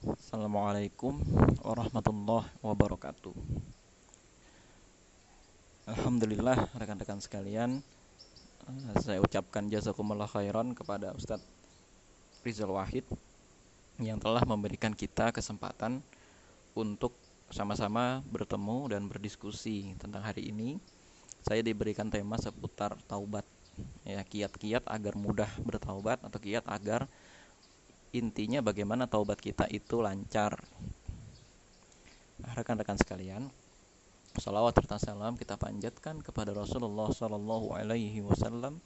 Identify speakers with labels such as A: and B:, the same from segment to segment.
A: Assalamualaikum warahmatullahi wabarakatuh. Alhamdulillah rekan-rekan sekalian, eh, saya ucapkan jazakumullah khairan kepada Ustadz Rizal Wahid yang telah memberikan kita kesempatan untuk sama-sama bertemu dan berdiskusi tentang hari ini. Saya diberikan tema seputar taubat, ya kiat-kiat agar mudah bertaubat atau kiat agar intinya bagaimana taubat kita itu lancar. Nah, rekan-rekan sekalian, salawat serta salam kita panjatkan kepada Rasulullah Sallallahu Alaihi Wasallam.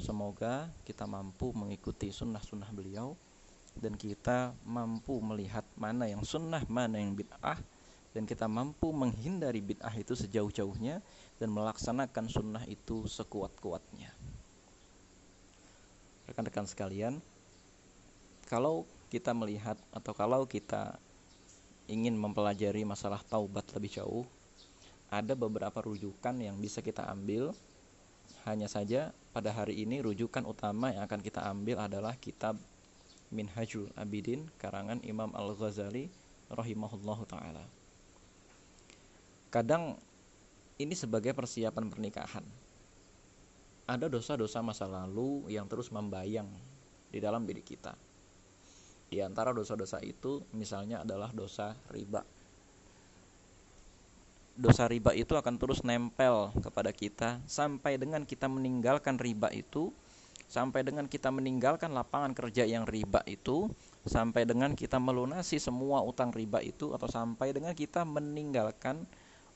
A: Semoga kita mampu mengikuti sunnah-sunnah beliau dan kita mampu melihat mana yang sunnah, mana yang bid'ah, dan kita mampu menghindari bid'ah itu sejauh-jauhnya dan melaksanakan sunnah itu sekuat-kuatnya. Rekan-rekan sekalian, kalau kita melihat atau kalau kita ingin mempelajari masalah taubat lebih jauh, ada beberapa rujukan yang bisa kita ambil. Hanya saja pada hari ini rujukan utama yang akan kita ambil adalah kitab Minhajul Abidin karangan Imam Al-Ghazali rahimahullahu taala. Kadang ini sebagai persiapan pernikahan. Ada dosa-dosa masa lalu yang terus membayang di dalam diri kita di antara dosa-dosa itu misalnya adalah dosa riba. Dosa riba itu akan terus nempel kepada kita sampai dengan kita meninggalkan riba itu, sampai dengan kita meninggalkan lapangan kerja yang riba itu, sampai dengan kita melunasi semua utang riba itu atau sampai dengan kita meninggalkan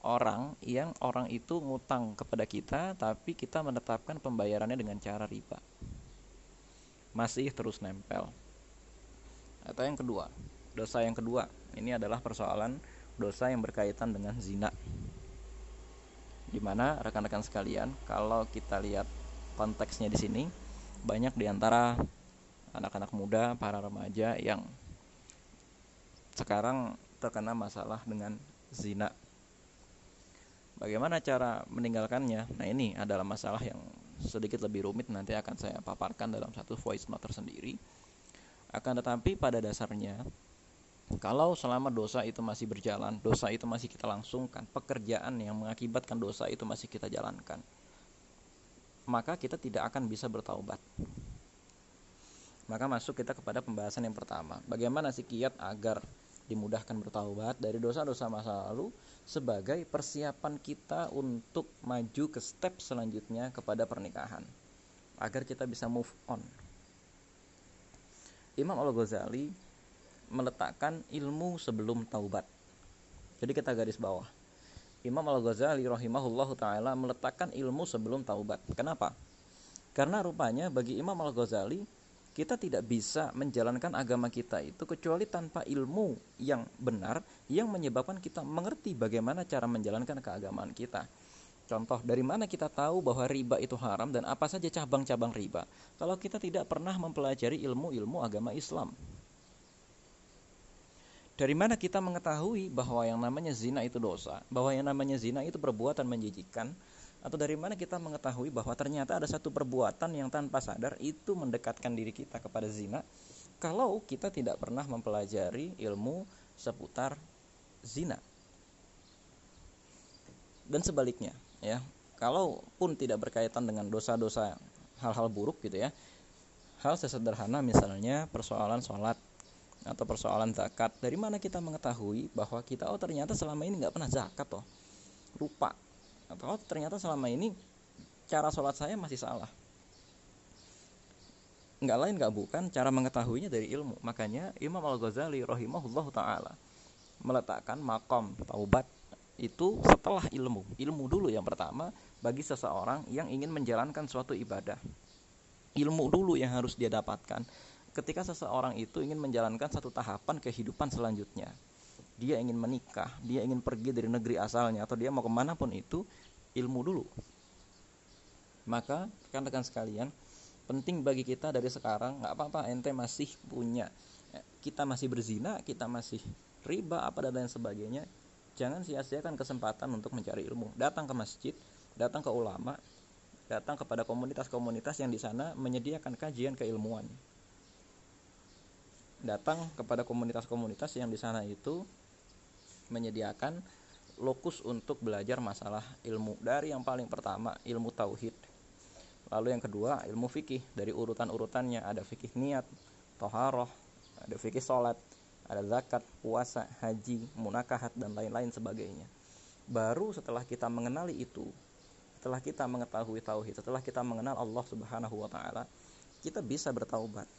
A: orang yang orang itu ngutang kepada kita tapi kita menetapkan pembayarannya dengan cara riba. Masih terus nempel. Atau yang kedua, dosa yang kedua, ini adalah persoalan dosa yang berkaitan dengan zina. Di mana rekan-rekan sekalian, kalau kita lihat konteksnya di sini, banyak di antara anak-anak muda, para remaja yang sekarang terkena masalah dengan zina. Bagaimana cara meninggalkannya? Nah ini adalah masalah yang sedikit lebih rumit nanti akan saya paparkan dalam satu voice note tersendiri akan tetapi pada dasarnya kalau selama dosa itu masih berjalan, dosa itu masih kita langsungkan, pekerjaan yang mengakibatkan dosa itu masih kita jalankan, maka kita tidak akan bisa bertaubat. Maka masuk kita kepada pembahasan yang pertama. Bagaimana sih kiat agar dimudahkan bertaubat dari dosa-dosa masa lalu sebagai persiapan kita untuk maju ke step selanjutnya kepada pernikahan. Agar kita bisa move on Imam Al-Ghazali meletakkan ilmu sebelum taubat. Jadi kita garis bawah. Imam Al-Ghazali rahimahullahu taala meletakkan ilmu sebelum taubat. Kenapa? Karena rupanya bagi Imam Al-Ghazali kita tidak bisa menjalankan agama kita itu kecuali tanpa ilmu yang benar yang menyebabkan kita mengerti bagaimana cara menjalankan keagamaan kita. Contoh, dari mana kita tahu bahwa riba itu haram dan apa saja cabang-cabang riba? Kalau kita tidak pernah mempelajari ilmu-ilmu agama Islam. Dari mana kita mengetahui bahwa yang namanya zina itu dosa, bahwa yang namanya zina itu perbuatan menjijikan, atau dari mana kita mengetahui bahwa ternyata ada satu perbuatan yang tanpa sadar itu mendekatkan diri kita kepada zina, kalau kita tidak pernah mempelajari ilmu seputar zina. Dan sebaliknya, ya. Kalaupun tidak berkaitan dengan dosa-dosa hal-hal buruk gitu ya hal sesederhana misalnya persoalan sholat atau persoalan zakat dari mana kita mengetahui bahwa kita oh ternyata selama ini nggak pernah zakat toh? Lupa. Atau oh, ternyata selama ini cara sholat saya masih salah. Nggak lain nggak bukan cara mengetahuinya dari ilmu. Makanya Imam Al Ghazali rahimahullah taala meletakkan makom taubat itu setelah ilmu. Ilmu dulu yang pertama bagi seseorang yang ingin menjalankan suatu ibadah. Ilmu dulu yang harus dia dapatkan ketika seseorang itu ingin menjalankan satu tahapan kehidupan selanjutnya. Dia ingin menikah, dia ingin pergi dari negeri asalnya atau dia mau ke mana pun itu ilmu dulu. Maka rekan-rekan sekalian, penting bagi kita dari sekarang nggak apa-apa ente masih punya kita masih berzina, kita masih riba apa dan lain sebagainya jangan sia-siakan kesempatan untuk mencari ilmu. Datang ke masjid datang ke ulama datang kepada komunitas-komunitas yang di sana menyediakan kajian keilmuan. Datang kepada komunitas-komunitas yang di sana itu menyediakan lokus untuk belajar masalah ilmu. Dari yang paling pertama ilmu tauhid. Lalu yang kedua ilmu fikih. Dari urutan-urutannya ada fikih niat toharoh ada fikih sholat ada zakat puasa haji munakahat dan lain-lain sebagainya. Baru setelah kita mengenali itu setelah kita mengetahui tauhid setelah kita mengenal Allah subhanahu wa ta'ala kita bisa bertaubat.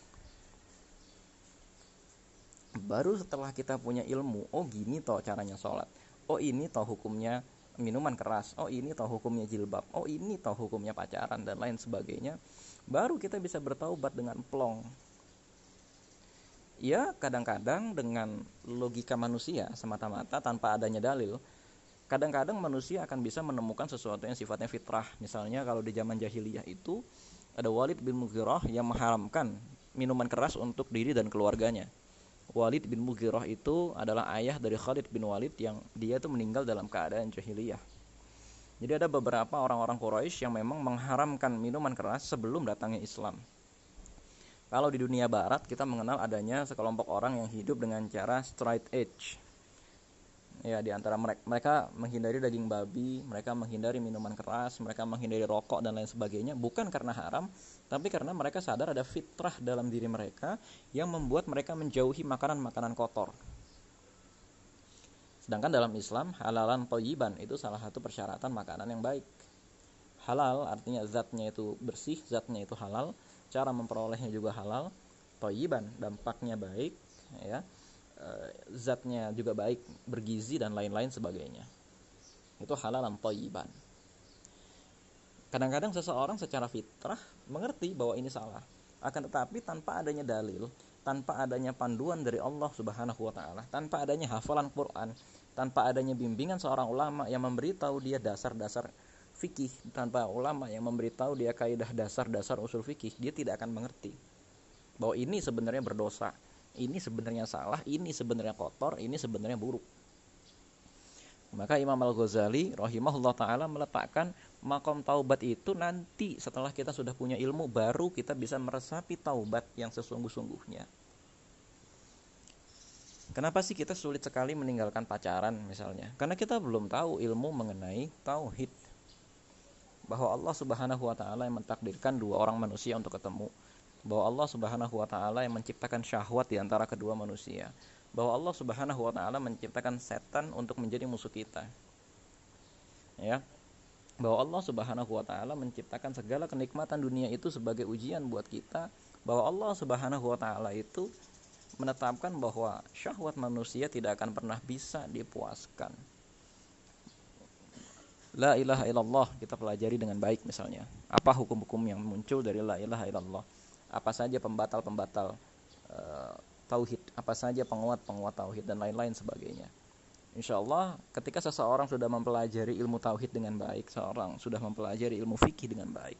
A: Baru setelah kita punya ilmu oh gini toh caranya sholat. Oh ini toh hukumnya minuman keras. Oh ini toh hukumnya jilbab. Oh ini toh hukumnya pacaran dan lain sebagainya. Baru kita bisa bertaubat dengan plong ya kadang-kadang dengan logika manusia semata-mata tanpa adanya dalil kadang-kadang manusia akan bisa menemukan sesuatu yang sifatnya fitrah misalnya kalau di zaman jahiliyah itu ada Walid bin Mughirah yang mengharamkan minuman keras untuk diri dan keluarganya Walid bin Mughirah itu adalah ayah dari Khalid bin Walid yang dia itu meninggal dalam keadaan jahiliyah. Jadi ada beberapa orang-orang Quraisy yang memang mengharamkan minuman keras sebelum datangnya Islam. Kalau di dunia barat kita mengenal adanya sekelompok orang yang hidup dengan cara straight edge ya di antara mereka mereka menghindari daging babi, mereka menghindari minuman keras, mereka menghindari rokok dan lain sebagainya bukan karena haram, tapi karena mereka sadar ada fitrah dalam diri mereka yang membuat mereka menjauhi makanan-makanan kotor. Sedangkan dalam Islam halalan toyiban itu salah satu persyaratan makanan yang baik. Halal artinya zatnya itu bersih, zatnya itu halal, cara memperolehnya juga halal. Toyiban dampaknya baik, ya uh, zatnya juga baik, bergizi dan lain-lain sebagainya. Itu halalan toyiban. Kadang-kadang seseorang secara fitrah mengerti bahwa ini salah. Akan tetapi tanpa adanya dalil, tanpa adanya panduan dari Allah Subhanahu wa taala, tanpa adanya hafalan Quran, tanpa adanya bimbingan seorang ulama yang memberitahu dia dasar-dasar fikih, tanpa ulama yang memberitahu dia kaidah dasar-dasar usul fikih, dia tidak akan mengerti bahwa ini sebenarnya berdosa, ini sebenarnya salah, ini sebenarnya kotor, ini sebenarnya buruk. Maka Imam Al-Ghazali rahimahullah taala meletakkan makom taubat itu nanti setelah kita sudah punya ilmu baru kita bisa meresapi taubat yang sesungguh-sungguhnya. Kenapa sih kita sulit sekali meninggalkan pacaran misalnya? Karena kita belum tahu ilmu mengenai tauhid. Bahwa Allah Subhanahu wa taala yang mentakdirkan dua orang manusia untuk ketemu bahwa Allah Subhanahu wa taala yang menciptakan syahwat di antara kedua manusia. Bahwa Allah Subhanahu wa taala menciptakan setan untuk menjadi musuh kita. Ya. Bahwa Allah Subhanahu wa taala menciptakan segala kenikmatan dunia itu sebagai ujian buat kita, bahwa Allah Subhanahu wa taala itu menetapkan bahwa syahwat manusia tidak akan pernah bisa dipuaskan. La ilaha illallah kita pelajari dengan baik misalnya. Apa hukum-hukum yang muncul dari la ilaha illallah? apa saja pembatal-pembatal uh, tauhid, apa saja penguat-penguat tauhid dan lain-lain sebagainya. Insya Allah ketika seseorang sudah mempelajari ilmu tauhid dengan baik, seorang sudah mempelajari ilmu fikih dengan baik,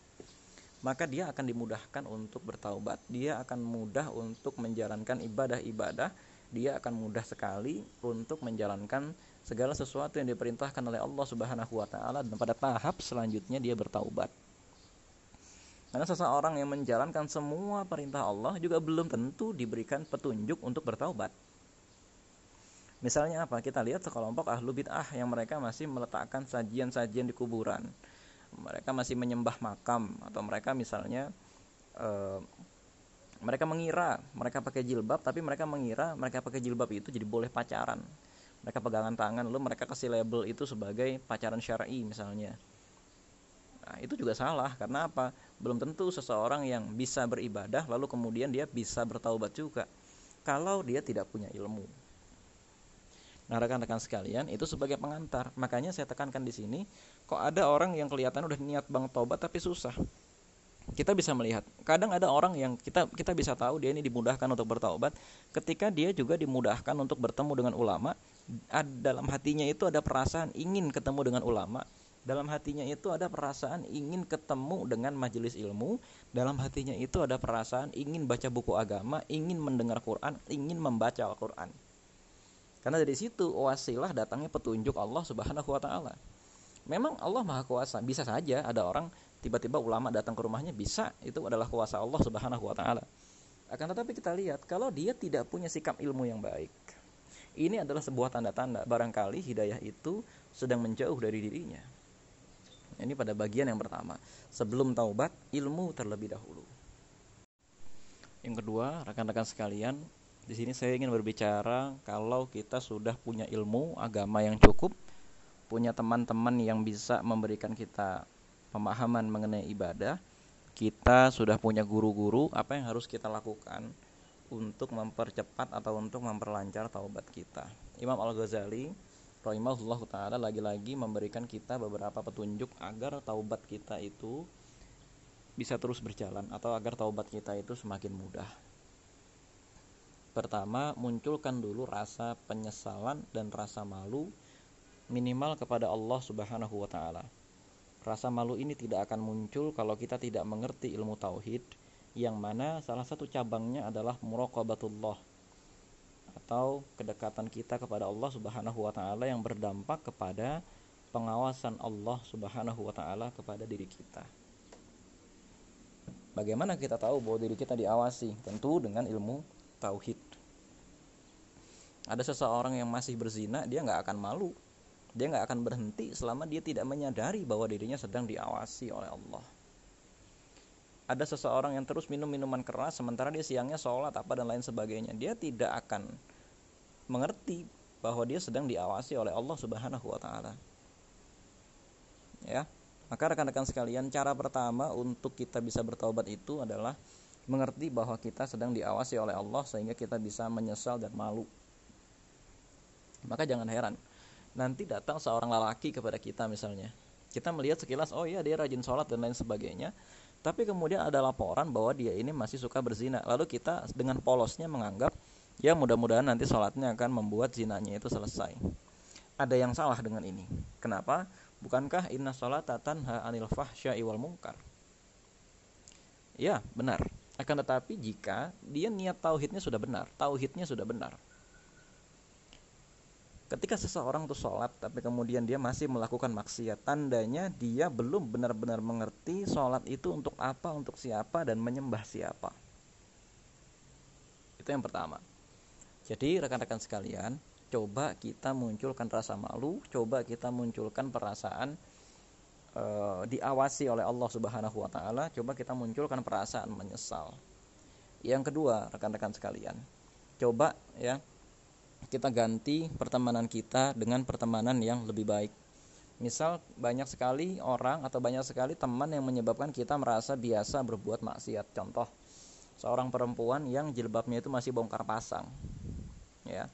A: maka dia akan dimudahkan untuk bertaubat. Dia akan mudah untuk menjalankan ibadah-ibadah. Dia akan mudah sekali untuk menjalankan segala sesuatu yang diperintahkan oleh Allah Subhanahu wa taala dan pada tahap selanjutnya dia bertaubat. Karena seseorang yang menjalankan semua perintah Allah juga belum tentu diberikan petunjuk untuk bertaubat. Misalnya apa? Kita lihat sekelompok ahlu bid'ah yang mereka masih meletakkan sajian-sajian di kuburan. Mereka masih menyembah makam atau mereka misalnya e, mereka mengira mereka pakai jilbab tapi mereka mengira mereka pakai jilbab itu jadi boleh pacaran. Mereka pegangan tangan lalu mereka kasih label itu sebagai pacaran syar'i misalnya. Nah, itu juga salah karena apa? belum tentu seseorang yang bisa beribadah lalu kemudian dia bisa bertaubat juga kalau dia tidak punya ilmu. Nah, rekan-rekan sekalian, itu sebagai pengantar. Makanya saya tekankan di sini, kok ada orang yang kelihatan udah niat bang taubat tapi susah. Kita bisa melihat, kadang ada orang yang kita kita bisa tahu dia ini dimudahkan untuk bertaubat ketika dia juga dimudahkan untuk bertemu dengan ulama, dalam hatinya itu ada perasaan ingin ketemu dengan ulama, dalam hatinya itu ada perasaan ingin ketemu dengan majelis ilmu dalam hatinya itu ada perasaan ingin baca buku agama ingin mendengar Quran ingin membaca Al-Quran. Karena dari situ wasilah datangnya petunjuk Allah subhanahu wa ta'ala. Memang Allah maha kuasa bisa saja ada orang tiba-tiba ulama datang ke rumahnya bisa itu adalah kuasa Allah subhanahu wa ta'ala. Akan tetapi kita lihat kalau dia tidak punya sikap ilmu yang baik, ini adalah sebuah tanda-tanda barangkali hidayah itu sedang menjauh dari dirinya. Ini pada bagian yang pertama. Sebelum taubat, ilmu terlebih dahulu. Yang kedua, rekan-rekan sekalian, di sini saya ingin berbicara kalau kita sudah punya ilmu agama yang cukup, punya teman-teman yang bisa memberikan kita pemahaman mengenai ibadah, kita sudah punya guru-guru, apa yang harus kita lakukan untuk mempercepat atau untuk memperlancar taubat kita. Imam Al-Ghazali rahimahullah taala lagi-lagi memberikan kita beberapa petunjuk agar taubat kita itu bisa terus berjalan atau agar taubat kita itu semakin mudah. Pertama, munculkan dulu rasa penyesalan dan rasa malu minimal kepada Allah Subhanahu wa taala. Rasa malu ini tidak akan muncul kalau kita tidak mengerti ilmu tauhid yang mana salah satu cabangnya adalah muraqabatullah atau kedekatan kita kepada Allah Subhanahu wa taala yang berdampak kepada pengawasan Allah Subhanahu wa taala kepada diri kita. Bagaimana kita tahu bahwa diri kita diawasi? Tentu dengan ilmu tauhid. Ada seseorang yang masih berzina, dia nggak akan malu. Dia nggak akan berhenti selama dia tidak menyadari bahwa dirinya sedang diawasi oleh Allah. Ada seseorang yang terus minum minuman keras sementara dia siangnya sholat apa dan lain sebagainya. Dia tidak akan mengerti bahwa dia sedang diawasi oleh Allah Subhanahu wa taala. Ya. Maka rekan-rekan sekalian, cara pertama untuk kita bisa bertobat itu adalah mengerti bahwa kita sedang diawasi oleh Allah sehingga kita bisa menyesal dan malu maka jangan heran nanti datang seorang lelaki kepada kita misalnya kita melihat sekilas oh iya dia rajin sholat dan lain sebagainya tapi kemudian ada laporan bahwa dia ini masih suka berzina. Lalu kita dengan polosnya menganggap ya mudah-mudahan nanti sholatnya akan membuat zinanya itu selesai. Ada yang salah dengan ini. Kenapa? Bukankah inna sholata tanha anil fahsya wal mungkar ya benar. Akan tetapi jika dia niat tauhidnya sudah benar tauhidnya sudah benar Ketika seseorang itu sholat tapi kemudian dia masih melakukan maksiat, tandanya dia belum benar-benar mengerti sholat itu untuk apa, untuk siapa, dan menyembah siapa. Itu yang pertama. Jadi rekan-rekan sekalian, coba kita munculkan rasa malu, coba kita munculkan perasaan e, diawasi oleh Allah Subhanahu wa taala, coba kita munculkan perasaan menyesal. Yang kedua, rekan-rekan sekalian, coba ya kita ganti pertemanan kita dengan pertemanan yang lebih baik. Misal banyak sekali orang atau banyak sekali teman yang menyebabkan kita merasa biasa berbuat maksiat. Contoh, seorang perempuan yang jilbabnya itu masih bongkar pasang. Ya.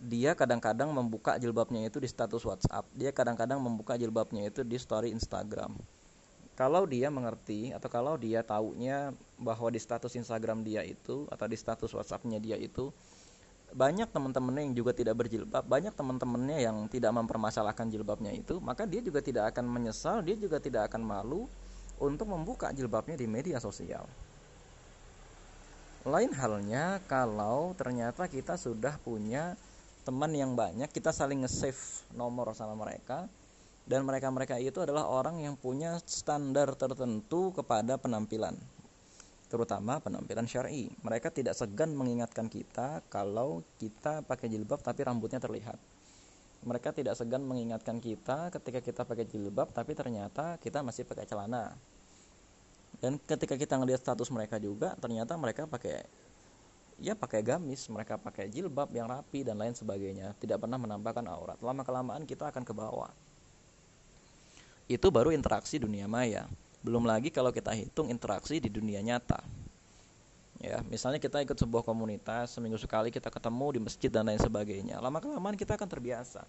A: Dia kadang-kadang membuka jilbabnya itu di status WhatsApp. Dia kadang-kadang membuka jilbabnya itu di story Instagram. Kalau dia mengerti atau kalau dia taunya bahwa di status Instagram dia itu atau di status WhatsAppnya dia itu banyak teman-temannya yang juga tidak berjilbab, banyak teman-temannya yang tidak mempermasalahkan jilbabnya itu, maka dia juga tidak akan menyesal, dia juga tidak akan malu untuk membuka jilbabnya di media sosial. Lain halnya kalau ternyata kita sudah punya teman yang banyak, kita saling nge-save nomor sama mereka dan mereka-mereka itu adalah orang yang punya standar tertentu kepada penampilan terutama penampilan syar'i. Mereka tidak segan mengingatkan kita kalau kita pakai jilbab tapi rambutnya terlihat. Mereka tidak segan mengingatkan kita ketika kita pakai jilbab tapi ternyata kita masih pakai celana. Dan ketika kita ngelihat status mereka juga ternyata mereka pakai ya pakai gamis, mereka pakai jilbab yang rapi dan lain sebagainya, tidak pernah menampakkan aurat. Lama kelamaan kita akan ke bawah. Itu baru interaksi dunia maya. Belum lagi kalau kita hitung interaksi di dunia nyata. Ya, misalnya kita ikut sebuah komunitas, seminggu sekali kita ketemu di masjid dan lain sebagainya. Lama kelamaan kita akan terbiasa.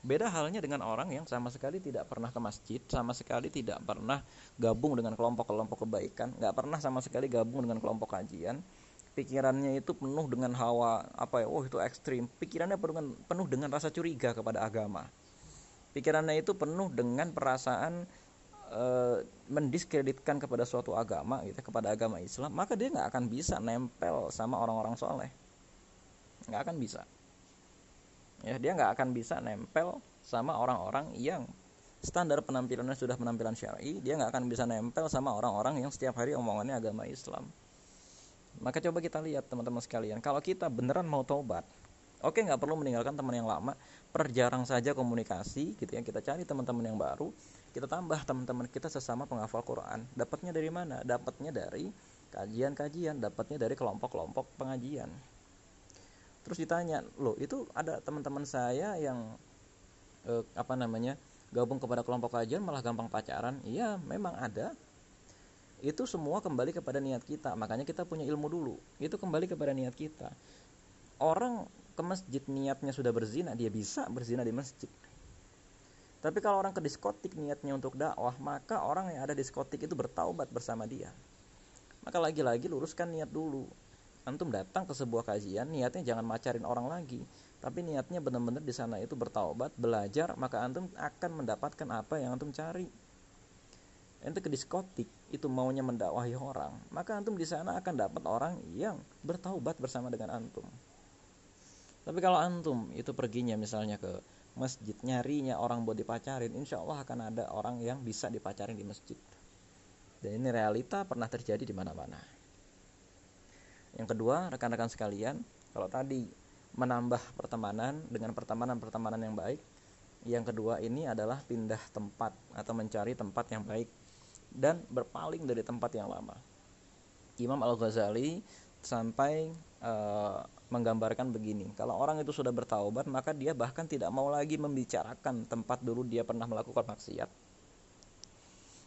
A: Beda halnya dengan orang yang sama sekali tidak pernah ke masjid, sama sekali tidak pernah gabung dengan kelompok-kelompok kebaikan, nggak pernah sama sekali gabung dengan kelompok kajian. Pikirannya itu penuh dengan hawa apa ya? Oh itu ekstrim. Pikirannya penuh dengan, penuh dengan rasa curiga kepada agama. Pikirannya itu penuh dengan perasaan e, mendiskreditkan kepada suatu agama gitu kepada agama Islam maka dia nggak akan bisa nempel sama orang-orang soleh. Nggak akan bisa. Ya dia nggak akan bisa nempel sama orang-orang yang standar penampilannya sudah penampilan syar'i dia nggak akan bisa nempel sama orang-orang yang setiap hari omongannya agama Islam. Maka coba kita lihat teman-teman sekalian, kalau kita beneran mau taubat, oke nggak perlu meninggalkan teman yang lama, perjarang saja komunikasi gitu ya, kita cari teman-teman yang baru, kita tambah teman-teman kita sesama penghafal Quran. Dapatnya dari mana? Dapatnya dari kajian-kajian, dapatnya dari kelompok-kelompok pengajian. Terus ditanya, loh itu ada teman-teman saya yang eh, apa namanya gabung kepada kelompok kajian malah gampang pacaran? Iya, memang ada itu semua kembali kepada niat kita makanya kita punya ilmu dulu itu kembali kepada niat kita orang ke masjid niatnya sudah berzina dia bisa berzina di masjid tapi kalau orang ke diskotik niatnya untuk dakwah maka orang yang ada di diskotik itu bertaubat bersama dia. Maka lagi-lagi luruskan niat dulu. Antum datang ke sebuah kajian niatnya jangan macarin orang lagi. Tapi niatnya benar-benar di sana itu bertaubat belajar maka antum akan mendapatkan apa yang antum cari. Ente ke diskotik itu maunya mendakwahi orang. Maka antum di sana akan dapat orang yang bertaubat bersama dengan antum. Tapi kalau antum itu perginya misalnya ke masjid nyarinya orang buat dipacarin insya Allah akan ada orang yang bisa dipacarin di masjid dan ini realita pernah terjadi di mana-mana yang kedua rekan-rekan sekalian kalau tadi menambah pertemanan dengan pertemanan-pertemanan yang baik yang kedua ini adalah pindah tempat atau mencari tempat yang baik dan berpaling dari tempat yang lama. Imam Al-Ghazali sampai uh, menggambarkan begini, kalau orang itu sudah bertaubat maka dia bahkan tidak mau lagi membicarakan tempat dulu dia pernah melakukan maksiat.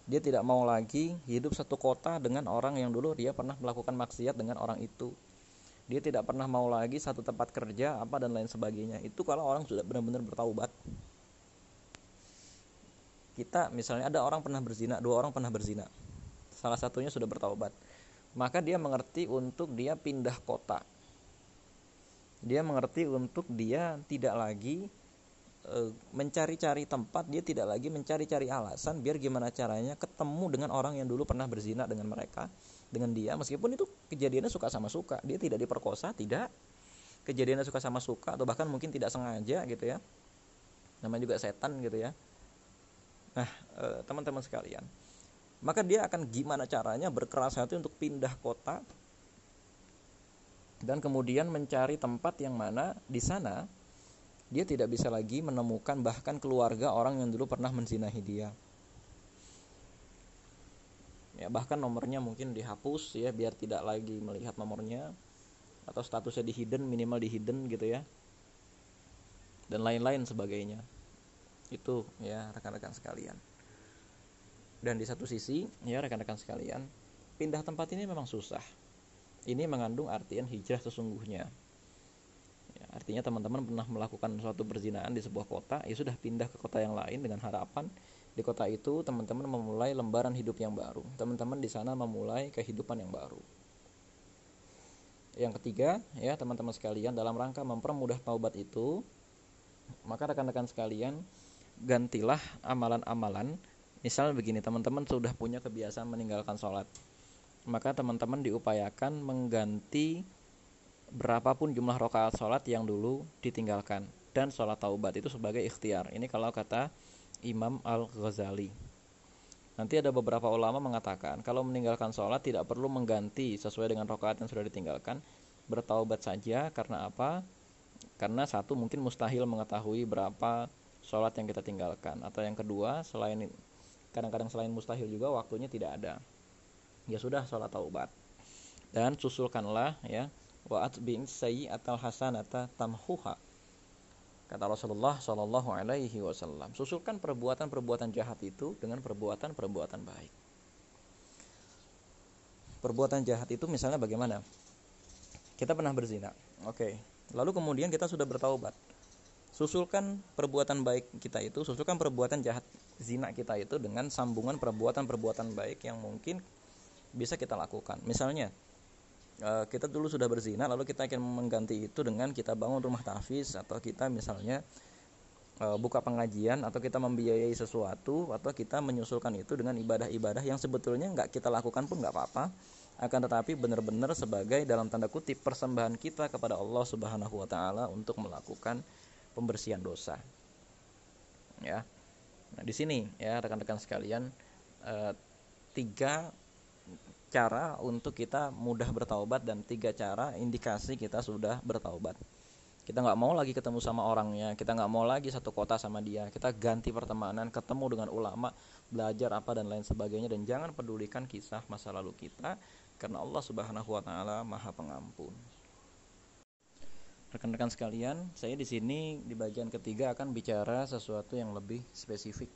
A: Dia tidak mau lagi hidup satu kota dengan orang yang dulu dia pernah melakukan maksiat dengan orang itu. Dia tidak pernah mau lagi satu tempat kerja apa dan lain sebagainya. Itu kalau orang sudah benar-benar bertaubat kita misalnya ada orang pernah berzina dua orang pernah berzina salah satunya sudah bertaubat maka dia mengerti untuk dia pindah kota. Dia mengerti untuk dia tidak lagi e, mencari-cari tempat dia tidak lagi mencari-cari alasan biar gimana caranya ketemu dengan orang yang dulu pernah berzina dengan mereka dengan dia. Meskipun itu kejadiannya suka sama suka dia tidak diperkosa tidak. Kejadiannya suka sama suka atau bahkan mungkin tidak sengaja gitu ya. Namanya juga setan gitu ya. Nah, eh, teman-teman sekalian, maka dia akan gimana caranya berkeras hati untuk pindah kota dan kemudian mencari tempat yang mana di sana dia tidak bisa lagi menemukan bahkan keluarga orang yang dulu pernah menzinahi dia. Ya, bahkan nomornya mungkin dihapus ya biar tidak lagi melihat nomornya atau statusnya di hidden minimal di hidden gitu ya. Dan lain-lain sebagainya itu ya rekan-rekan sekalian dan di satu sisi ya rekan-rekan sekalian pindah tempat ini memang susah. Ini mengandung artian hijrah sesungguhnya. Ya, artinya teman-teman pernah melakukan suatu perzinaan di sebuah kota ya sudah pindah ke kota yang lain dengan harapan di kota itu teman-teman memulai lembaran hidup yang baru. Teman-teman di sana memulai kehidupan yang baru. Yang ketiga ya teman-teman sekalian dalam rangka mempermudah taubat itu maka rekan-rekan sekalian gantilah amalan-amalan misal begini teman-teman sudah punya kebiasaan meninggalkan sholat maka teman-teman diupayakan mengganti berapapun jumlah rokaat sholat yang dulu ditinggalkan. Dan sholat taubat itu sebagai ikhtiar. Ini kalau kata Imam Al-Ghazali. Nanti ada beberapa ulama mengatakan kalau meninggalkan sholat tidak perlu mengganti sesuai dengan rokaat yang sudah ditinggalkan bertaubat saja. Karena apa? Karena satu mungkin mustahil mengetahui berapa sholat yang kita tinggalkan. Atau yang kedua selain kadang-kadang selain mustahil juga waktunya tidak ada. Ya sudah sholat taubat. Dan susulkanlah ya wa atbin atau hasanata tamhuha. Kata Rasulullah Shallallahu Alaihi Wasallam susulkan perbuatan-perbuatan jahat itu dengan perbuatan-perbuatan baik. Perbuatan jahat itu misalnya bagaimana? Kita pernah berzina oke. Lalu kemudian kita sudah bertaubat susulkan perbuatan baik kita itu susulkan perbuatan jahat zina kita itu dengan sambungan perbuatan-perbuatan baik yang mungkin bisa kita lakukan. Misalnya eh, kita dulu sudah berzina lalu kita akan mengganti itu dengan kita bangun rumah tahfiz atau kita misalnya eh, buka pengajian atau kita membiayai sesuatu atau kita menyusulkan itu dengan ibadah-ibadah yang sebetulnya nggak kita lakukan pun nggak apa-apa. Akan tetapi benar-benar sebagai dalam tanda kutip persembahan kita kepada Allah Subhanahu wa taala untuk melakukan pembersihan dosa. Ya. Nah, di sini ya rekan-rekan sekalian eh, tiga cara untuk kita mudah bertaubat dan tiga cara indikasi kita sudah bertaubat kita nggak mau lagi ketemu sama orangnya kita nggak mau lagi satu kota sama dia kita ganti pertemanan ketemu dengan ulama belajar apa dan lain sebagainya dan jangan pedulikan kisah masa lalu kita karena Allah Subhanahu wa taala Maha Pengampun rekan-rekan sekalian saya di sini di bagian ketiga akan bicara sesuatu yang lebih spesifik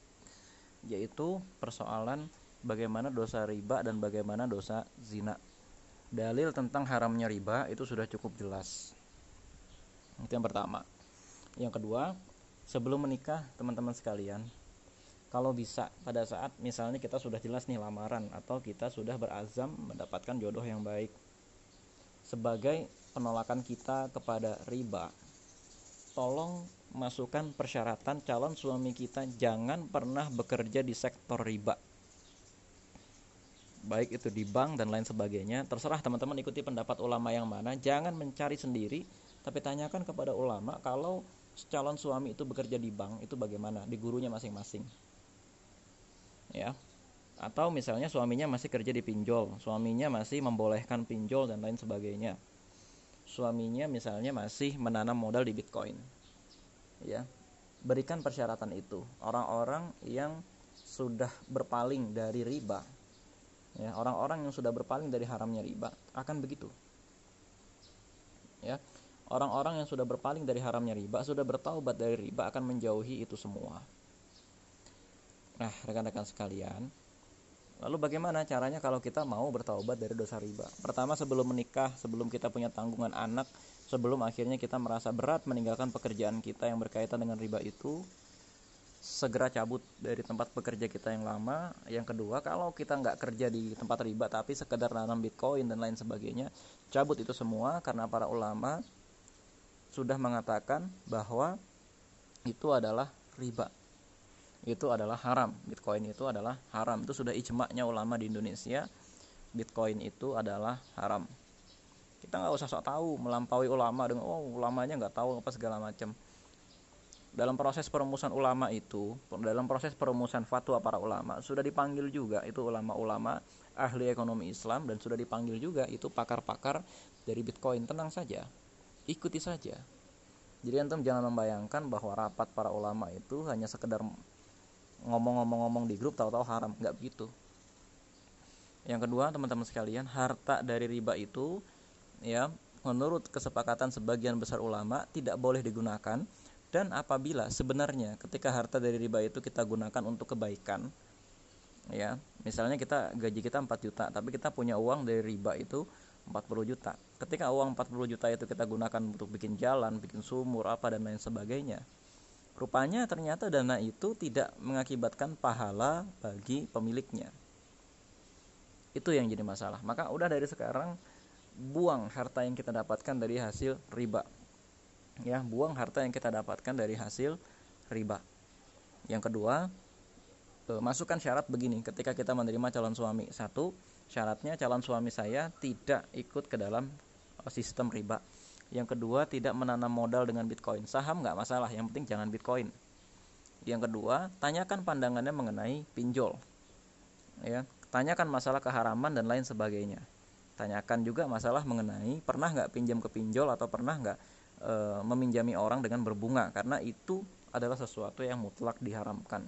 A: yaitu persoalan bagaimana dosa riba dan bagaimana dosa zina. Dalil tentang haramnya riba itu sudah cukup jelas. Itu yang pertama. Yang kedua, sebelum menikah, teman-teman sekalian, kalau bisa pada saat misalnya kita sudah jelas nih lamaran atau kita sudah berazam mendapatkan jodoh yang baik sebagai penolakan kita kepada riba tolong masukkan persyaratan calon suami kita jangan pernah bekerja di sektor riba. Baik itu di bank dan lain sebagainya terserah teman-teman ikuti pendapat ulama yang mana jangan mencari sendiri tapi tanyakan kepada ulama kalau calon suami itu bekerja di bank itu bagaimana? Di gurunya masing-masing. Ya. Atau misalnya suaminya masih kerja di pinjol suaminya masih membolehkan pinjol dan lain sebagainya suaminya misalnya masih menanam modal di bitcoin. Ya. Berikan persyaratan itu. Orang-orang yang sudah berpaling dari riba. Ya orang-orang yang sudah berpaling dari haramnya riba akan begitu. Ya. Orang-orang yang sudah berpaling dari haramnya riba sudah bertaubat dari riba akan menjauhi itu semua. Nah rekan-rekan sekalian lalu bagaimana caranya kalau kita mau bertaubat dari dosa riba pertama sebelum menikah sebelum kita punya tanggungan anak sebelum akhirnya kita merasa berat meninggalkan pekerjaan kita yang berkaitan dengan riba itu segera cabut dari tempat pekerja kita yang lama. Yang kedua, kalau kita nggak kerja di tempat riba tapi sekedar nanam bitcoin dan lain sebagainya, cabut itu semua karena para ulama sudah mengatakan bahwa itu adalah riba. Itu adalah haram. Bitcoin itu adalah haram. Itu sudah ijma'nya ulama di Indonesia. Bitcoin itu adalah haram. Kita nggak usah sok tahu melampaui ulama dengan oh ulamanya nggak tahu apa segala macam dalam proses perumusan ulama itu, dalam proses perumusan fatwa para ulama, sudah dipanggil juga itu ulama-ulama ahli ekonomi Islam dan sudah dipanggil juga itu pakar-pakar dari Bitcoin. Tenang saja, ikuti saja. Jadi antum jangan membayangkan bahwa rapat para ulama itu hanya sekedar ngomong-ngomong-ngomong di grup tahu-tahu haram, nggak begitu. Yang kedua, teman-teman sekalian, harta dari riba itu ya menurut kesepakatan sebagian besar ulama tidak boleh digunakan. Dan apabila sebenarnya ketika harta dari riba itu kita gunakan untuk kebaikan ya misalnya kita gaji kita 4 juta tapi kita punya uang dari riba itu 40 juta. Ketika uang 40 juta itu kita gunakan untuk bikin jalan bikin sumur apa dan lain sebagainya rupanya ternyata dana itu tidak mengakibatkan pahala bagi pemiliknya. Itu yang jadi masalah. Maka udah dari sekarang buang harta yang kita dapatkan dari hasil riba. Ya buang harta yang kita dapatkan dari hasil riba. Yang kedua e, masukkan syarat begini. Ketika kita menerima calon suami satu syaratnya calon suami saya tidak ikut ke dalam e, sistem riba yang kedua tidak menanam modal dengan bitcoin saham nggak masalah yang penting jangan bitcoin yang kedua tanyakan pandangannya mengenai pinjol ya tanyakan masalah keharaman dan lain sebagainya tanyakan juga masalah mengenai pernah nggak pinjam ke pinjol atau pernah nggak e, meminjami orang dengan berbunga karena itu adalah sesuatu yang mutlak diharamkan.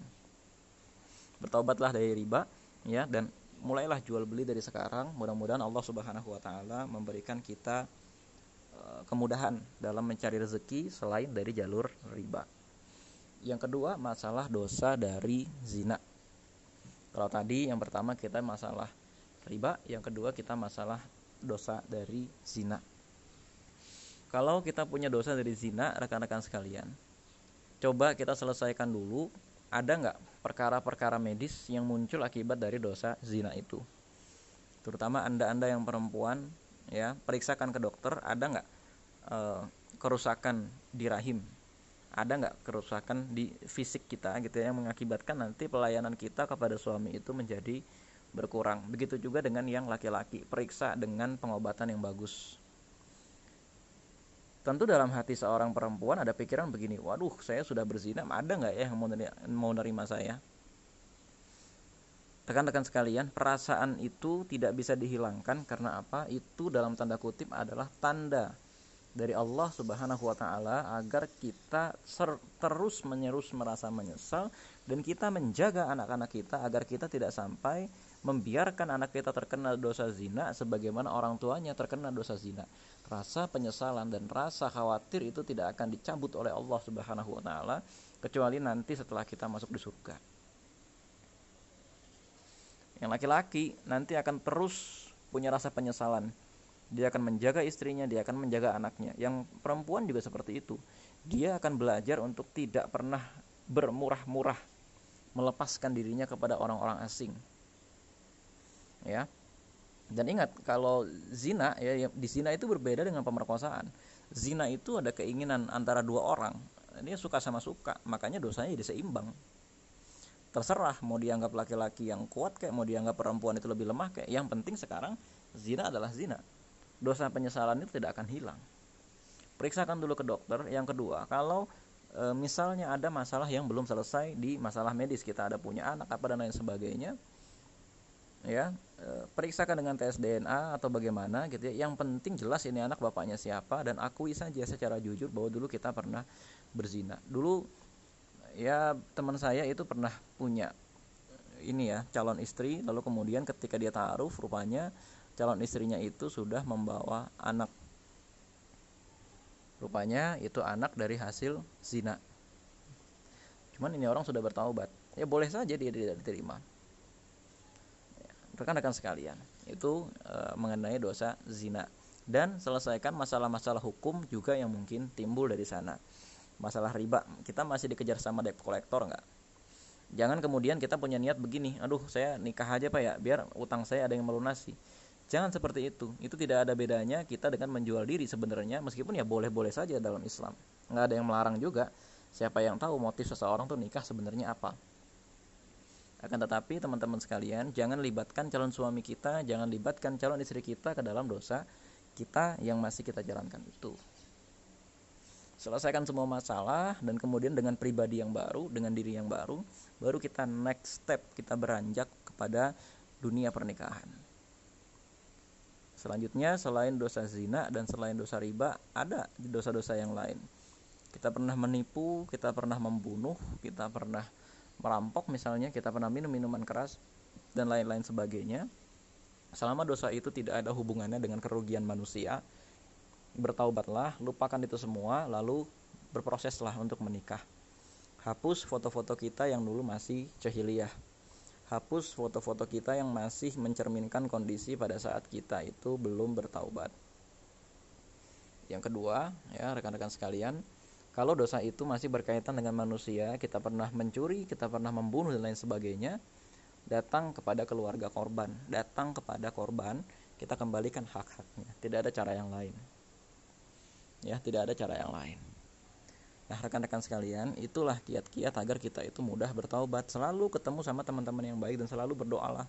A: Bertobatlah dari riba ya dan mulailah jual beli dari sekarang. Mudah-mudahan Allah Subhanahu wa taala memberikan kita kemudahan dalam mencari rezeki selain dari jalur riba. Yang kedua, masalah dosa dari zina. Kalau tadi yang pertama kita masalah riba, yang kedua kita masalah dosa dari zina kalau kita punya dosa dari zina rekan-rekan sekalian coba kita selesaikan dulu ada nggak perkara-perkara medis yang muncul akibat dari dosa zina itu terutama anda-anda yang perempuan ya periksakan ke dokter ada nggak e, kerusakan di rahim. Ada nggak kerusakan di fisik kita gitu ya yang mengakibatkan nanti pelayanan kita kepada suami itu menjadi berkurang? Begitu juga dengan yang laki-laki periksa dengan pengobatan yang bagus. Tentu dalam hati seorang perempuan ada pikiran begini waduh saya sudah berzina ada nggak ya yang mau nerima, mau nerima saya? Rekan-rekan sekalian perasaan itu tidak bisa dihilangkan karena apa? Itu dalam tanda kutip adalah tanda dari Allah Subhanahu wa taala agar kita terus menerus merasa menyesal dan kita menjaga anak-anak kita agar kita tidak sampai membiarkan anak kita terkena dosa zina sebagaimana orang tuanya terkena dosa zina. Rasa penyesalan dan rasa khawatir itu tidak akan dicabut oleh Allah Subhanahu wa taala kecuali nanti setelah kita masuk di surga. Yang laki-laki nanti akan terus punya rasa penyesalan. Dia akan menjaga istrinya, dia akan menjaga anaknya. Yang perempuan juga seperti itu. Dia akan belajar untuk tidak pernah bermurah-murah melepaskan dirinya kepada orang-orang asing. Ya. Dan ingat kalau zina ya, ya di zina itu berbeda dengan pemerkosaan. Zina itu ada keinginan antara dua orang. Dia suka sama suka, makanya dosanya jadi seimbang. Terserah mau dianggap laki-laki yang kuat kayak mau dianggap perempuan itu lebih lemah kayak yang penting sekarang zina adalah zina. Dosa penyesalan itu tidak akan hilang. Periksakan dulu ke dokter. Yang kedua, kalau e, misalnya ada masalah yang belum selesai di masalah medis kita ada punya anak apa dan lain sebagainya ya e, periksakan dengan tes DNA atau bagaimana gitu ya yang penting jelas ini anak bapaknya siapa dan akui saja secara jujur bahwa dulu kita pernah berzina dulu ya teman saya itu pernah punya ini ya calon istri lalu kemudian ketika dia taruh rupanya calon istrinya itu sudah membawa anak Rupanya itu anak dari hasil zina. Cuman ini orang sudah bertaubat. Ya boleh saja dia tidak diterima. Rekan-rekan sekalian, itu e, mengenai dosa zina dan selesaikan masalah-masalah hukum juga yang mungkin timbul dari sana. Masalah riba, kita masih dikejar sama debt collector nggak? Jangan kemudian kita punya niat begini, aduh saya nikah aja pak ya, biar utang saya ada yang melunasi Jangan seperti itu. Itu tidak ada bedanya kita dengan menjual diri sebenarnya meskipun ya boleh-boleh saja dalam Islam. Nggak ada yang melarang juga. Siapa yang tahu motif seseorang tuh nikah sebenarnya apa. Akan tetapi teman-teman sekalian, jangan libatkan calon suami kita, jangan libatkan calon istri kita ke dalam dosa kita yang masih kita jalankan itu. Selesaikan semua masalah dan kemudian dengan pribadi yang baru, dengan diri yang baru, baru kita next step, kita beranjak kepada dunia pernikahan. Selanjutnya selain dosa zina dan selain dosa riba ada dosa-dosa yang lain. Kita pernah menipu, kita pernah membunuh, kita pernah merampok misalnya, kita pernah minum minuman keras dan lain-lain sebagainya. Selama dosa itu tidak ada hubungannya dengan kerugian manusia, bertaubatlah, lupakan itu semua, lalu berproseslah untuk menikah. Hapus foto-foto kita yang dulu masih jahiliyah hapus foto-foto kita yang masih mencerminkan kondisi pada saat kita itu belum bertaubat. Yang kedua, ya rekan-rekan sekalian, kalau dosa itu masih berkaitan dengan manusia, kita pernah mencuri, kita pernah membunuh dan lain sebagainya, datang kepada keluarga korban, datang kepada korban, kita kembalikan hak-haknya. Tidak ada cara yang lain. Ya, tidak ada cara yang lain. Nah, rekan-rekan sekalian, itulah kiat-kiat agar kita itu mudah bertaubat, selalu ketemu sama teman-teman yang baik dan selalu berdoalah.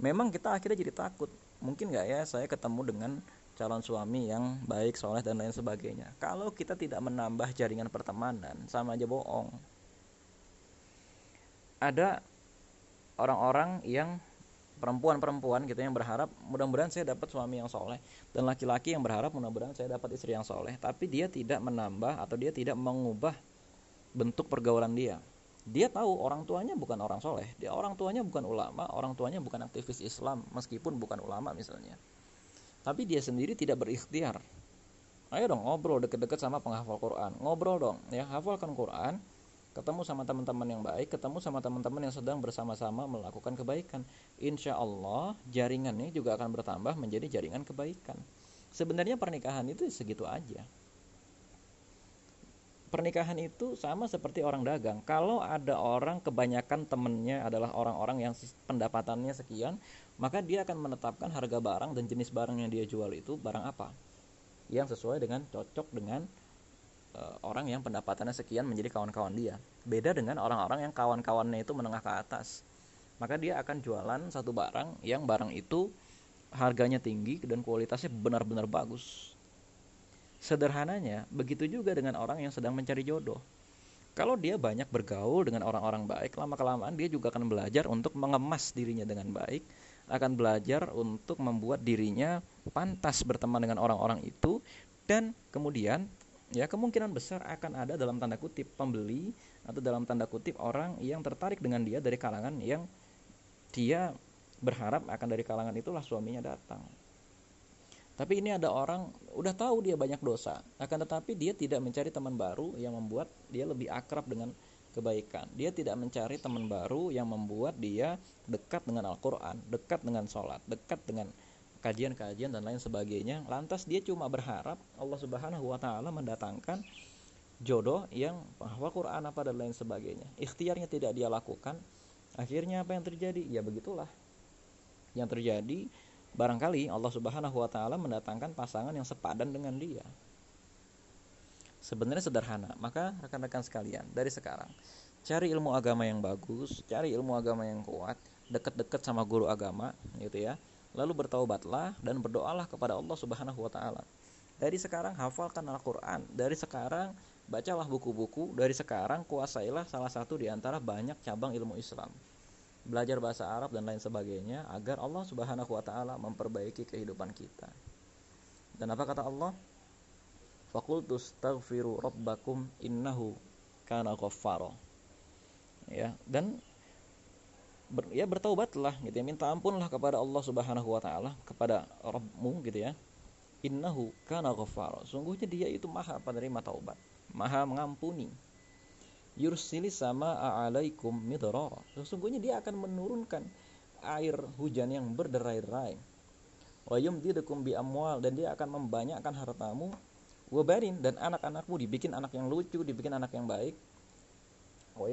A: Memang kita akhirnya jadi takut. Mungkin nggak ya saya ketemu dengan calon suami yang baik, soleh dan lain sebagainya. Kalau kita tidak menambah jaringan pertemanan, sama aja bohong. Ada orang-orang yang perempuan-perempuan gitu yang berharap mudah-mudahan saya dapat suami yang soleh. Dan laki-laki yang berharap mudah-mudahan saya dapat istri yang soleh. Tapi dia tidak menambah atau dia tidak mengubah bentuk pergaulan dia. Dia tahu orang tuanya bukan orang soleh. Dia orang tuanya bukan ulama orang tuanya bukan aktivis Islam meskipun bukan ulama misalnya. Tapi dia sendiri tidak berikhtiar. Ayo dong ngobrol deket-deket sama penghafal Quran. Ngobrol dong ya hafalkan Quran ketemu sama teman-teman yang baik, ketemu sama teman-teman yang sedang bersama-sama melakukan kebaikan. Insya Allah jaringannya juga akan bertambah menjadi jaringan kebaikan. Sebenarnya pernikahan itu segitu aja. Pernikahan itu sama seperti orang dagang. Kalau ada orang kebanyakan temennya adalah orang-orang yang pendapatannya sekian, maka dia akan menetapkan harga barang dan jenis barang yang dia jual itu barang apa yang sesuai dengan cocok dengan uh, orang yang pendapatannya sekian menjadi kawan-kawan dia. Beda dengan orang-orang yang kawan-kawannya itu menengah ke atas. Maka dia akan jualan satu barang yang barang itu harganya tinggi dan kualitasnya benar-benar bagus. Sederhananya, begitu juga dengan orang yang sedang mencari jodoh. kalau dia banyak bergaul dengan orang-orang baik lama kelamaan dia juga akan belajar untuk mengemas dirinya dengan baik akan belajar untuk membuat dirinya pantas berteman dengan orang-orang itu dan kemudian ya kemungkinan besar akan ada dalam tanda kutip pembeli atau dalam tanda kutip orang yang tertarik dengan dia dari kalangan yang dia berharap akan dari kalangan itulah suaminya datang tapi ini ada orang udah tahu dia banyak dosa, akan tetapi dia tidak mencari teman baru yang membuat dia lebih akrab dengan kebaikan. Dia tidak mencari teman baru yang membuat dia dekat dengan Al-Qur'an, dekat dengan sholat, dekat dengan kajian-kajian dan lain sebagainya. Lantas dia cuma berharap Allah Subhanahu wa taala mendatangkan jodoh yang penghafal Quran apa dan lain sebagainya. Ikhtiarnya tidak dia lakukan. Akhirnya apa yang terjadi? Ya begitulah. Yang terjadi barangkali Allah Subhanahu wa taala mendatangkan pasangan yang sepadan dengan dia. Sebenarnya sederhana, maka rekan-rekan sekalian, dari sekarang cari ilmu agama yang bagus, cari ilmu agama yang kuat, dekat-dekat sama guru agama, gitu ya. Lalu bertaubatlah dan berdoalah kepada Allah Subhanahu wa taala. Dari sekarang hafalkan Al-Qur'an, dari sekarang bacalah buku-buku, dari sekarang kuasailah salah satu di antara banyak cabang ilmu Islam belajar bahasa Arab dan lain sebagainya agar Allah Subhanahu wa taala memperbaiki kehidupan kita. Dan apa kata Allah? Fakultu astaghfiru rabbakum innahu kana ghaffara. Ya, dan ber, ya bertaubatlah gitu ya, minta ampunlah kepada Allah Subhanahu wa taala, kepada Rabbmu gitu ya. Innahu kana ghaffara. Sungguhnya dia itu Maha penerima taubat, Maha mengampuni yursili sama alaikum midrara. Sesungguhnya dia akan menurunkan air hujan yang berderai-derai. Wa yumdidukum bi amwal dan dia akan membanyakkan hartamu wabarin dan anak-anakmu dibikin anak yang lucu, dibikin anak yang baik. Wa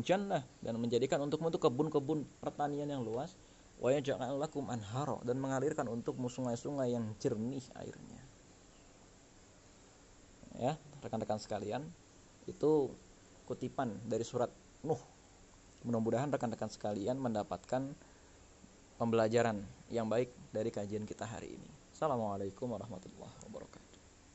A: jannah dan menjadikan untukmu itu kebun-kebun pertanian yang luas. Wa anhara dan mengalirkan untukmu sungai-sungai yang jernih airnya. Ya, rekan-rekan sekalian, itu kutipan dari surat Nuh. Mudah-mudahan rekan-rekan sekalian mendapatkan pembelajaran yang baik dari kajian kita hari ini. Assalamualaikum warahmatullahi wabarakatuh.